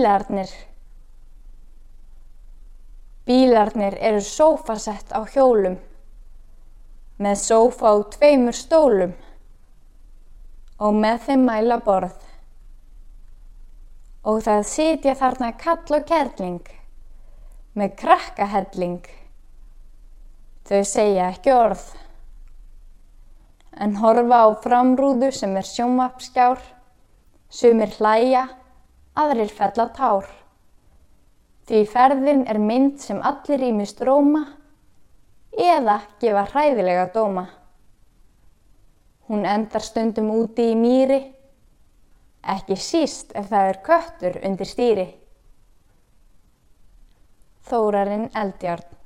Bílarnir Bílarnir eru sófasett á hjólum með sófa og tveimur stólum og með þeim mæla borð. Og það sitja þarna kall og kerling með krakkahelling. Þau segja ekki orð en horfa á framrúðu sem er sjómapskjár, sumir hlæja, aðrir fella tár. Því ferðin er mynd sem allir ímist róma eða gefa hræðilega dóma. Hún endar stundum úti í mýri, ekki síst ef það er köttur undir stýri. Þórarinn Eldjárn